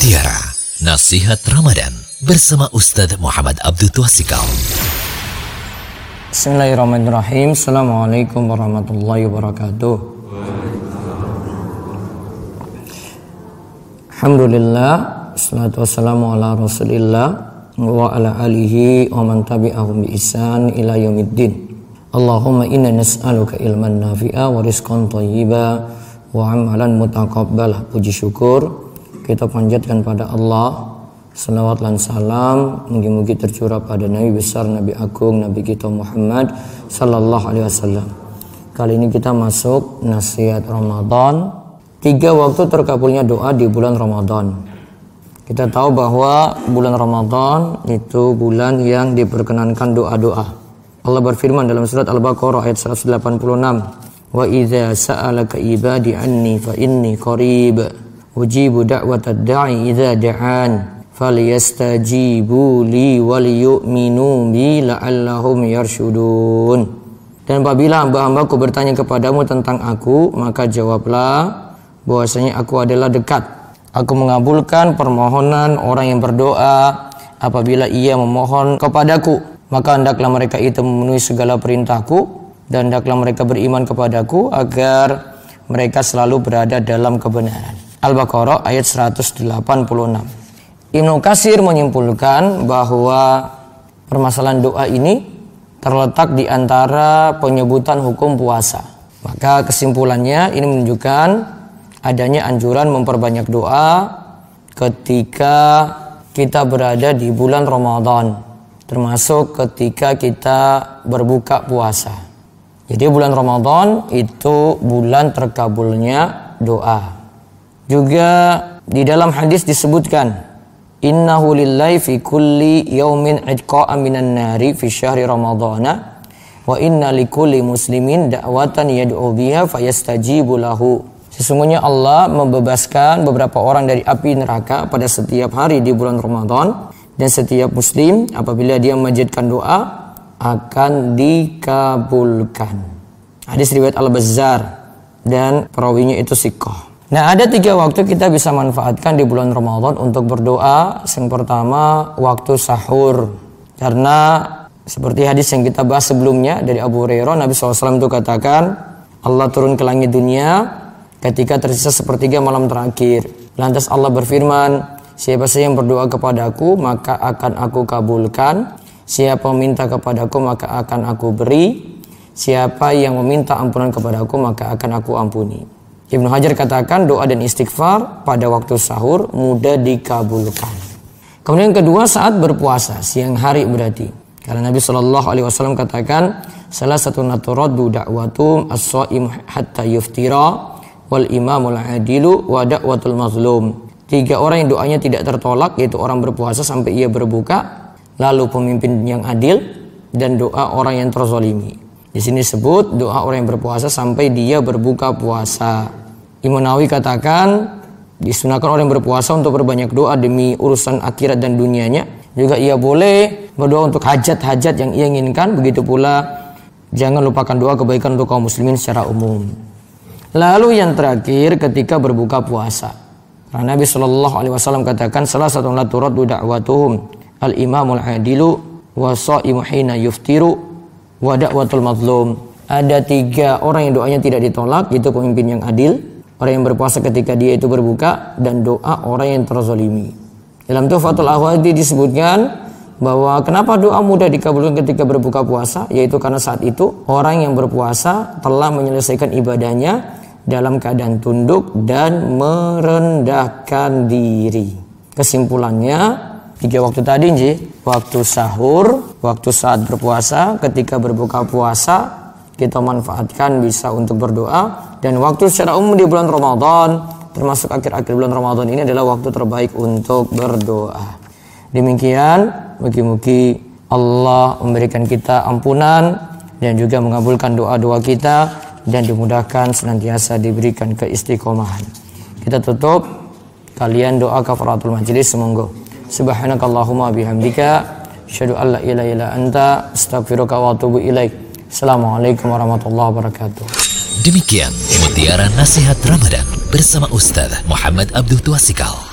Mutiara Nasihat Ramadan bersama Ustadz Muhammad Abdul Twasikal. Bismillahirrahmanirrahim. Assalamualaikum warahmatullahi wabarakatuh. Alhamdulillah, salatu wassalamu ala rasulillah wa ala alihi wa man tabi'ahum bi ihsan ila yaumiddin. Allahumma inna nas'aluka ilman nafi'a wa rizqan thayyiba wa amalan mutaqabbal. Puji syukur kita panjatkan pada Allah Salawat dan salam Mungkin-mungkin tercurah pada Nabi besar Nabi Agung Nabi kita Muhammad Sallallahu alaihi wasallam. Kali ini kita masuk nasihat Ramadan. Tiga waktu terkabulnya doa di bulan Ramadan. Kita tahu bahwa bulan Ramadan itu bulan yang diperkenankan doa-doa. Allah berfirman dalam surat Al-Baqarah ayat 186 Wa idza sa'alaka ibadi anni fa inni qarib ujibu da'watad da'i idza da'an falyastajibu li wal yu'minu bi la'allahum yarshudun. Dan apabila hamba-hambaku bertanya kepadamu tentang aku maka jawablah bahwasanya aku adalah dekat. Aku mengabulkan permohonan orang yang berdoa apabila ia memohon kepadaku. Maka hendaklah mereka itu memenuhi segala perintahku dan hendaklah mereka beriman kepadaku agar mereka selalu berada dalam kebenaran Al-Baqarah ayat 186. Ibnu Kasir menyimpulkan bahwa permasalahan doa ini terletak di antara penyebutan hukum puasa. Maka kesimpulannya ini menunjukkan adanya anjuran memperbanyak doa ketika kita berada di bulan Ramadan, termasuk ketika kita berbuka puasa. Jadi bulan Ramadan itu bulan terkabulnya doa. Juga di dalam hadis disebutkan Innahu lillahi fi kulli yaumin idqa'a minan nari fi syahri ramadhana wa inna likulli muslimin da'watan yad'u biha fayastajibu lahu. Sesungguhnya Allah membebaskan beberapa orang dari api neraka pada setiap hari di bulan Ramadan dan setiap muslim apabila dia menjadikan doa akan dikabulkan. Hadis riwayat Al-Bazzar dan perawinya itu sikoh. Nah ada tiga waktu kita bisa manfaatkan di bulan Ramadan untuk berdoa. Yang pertama waktu sahur. Karena seperti hadis yang kita bahas sebelumnya dari Abu Hurairah Nabi SAW itu katakan Allah turun ke langit dunia ketika tersisa sepertiga malam terakhir. Lantas Allah berfirman, siapa saja yang berdoa kepadaku maka akan aku kabulkan. Siapa meminta kepadaku maka akan aku beri. Siapa yang meminta ampunan kepadaku maka akan aku ampuni. Ibnu Hajar katakan doa dan istighfar pada waktu sahur mudah dikabulkan. Kemudian kedua saat berpuasa siang hari berarti. Karena Nabi Shallallahu Alaihi Wasallam katakan salah satu naturaddu da'watum as-saim hatta yuftira wal imamul adilu wa da'watul mazlum. Tiga orang yang doanya tidak tertolak yaitu orang berpuasa sampai ia berbuka, lalu pemimpin yang adil dan doa orang yang terzolimi. Di sini sebut doa orang yang berpuasa sampai dia berbuka puasa. Imam Nawawi katakan disunahkan orang yang berpuasa untuk berbanyak doa demi urusan akhirat dan dunianya. Juga ia boleh berdoa untuk hajat-hajat yang ia inginkan. Begitu pula jangan lupakan doa kebaikan untuk kaum muslimin secara umum. Lalu yang terakhir ketika berbuka puasa. Karena Nabi Shallallahu Alaihi Wasallam katakan salah satu la turaddu da'watuhum al imamul adilu wa sa'imu hina yuftiru wa da'watul. Ada tiga orang yang doanya tidak ditolak, yaitu pemimpin yang adil, orang yang berpuasa ketika dia itu berbuka dan doa orang yang terzolimi. Dalam Tuhfatul Ahwadi disebutkan bahwa kenapa doa mudah dikabulkan ketika berbuka puasa yaitu karena saat itu orang yang berpuasa telah menyelesaikan ibadahnya dalam keadaan tunduk dan merendahkan diri. Kesimpulannya tiga waktu tadi Nji, waktu sahur, waktu saat berpuasa, ketika berbuka puasa kita manfaatkan bisa untuk berdoa dan waktu secara umum di bulan Ramadan termasuk akhir-akhir bulan Ramadan ini adalah waktu terbaik untuk berdoa. Demikian, mugi-mugi Allah memberikan kita ampunan dan juga mengabulkan doa-doa kita dan dimudahkan senantiasa diberikan keistiqomahan. Kita tutup kalian doa kafaratul majlis semoga. Subhanakallahumma bihamdika asyhadu an la ilaha illa anta astaghfiruka wa atubu ilaik. Assalamualaikum warahmatullahi wabarakatuh. Demikian Mutiara Nasihat Ramadan bersama Ustaz Muhammad Abdul Tuasikal.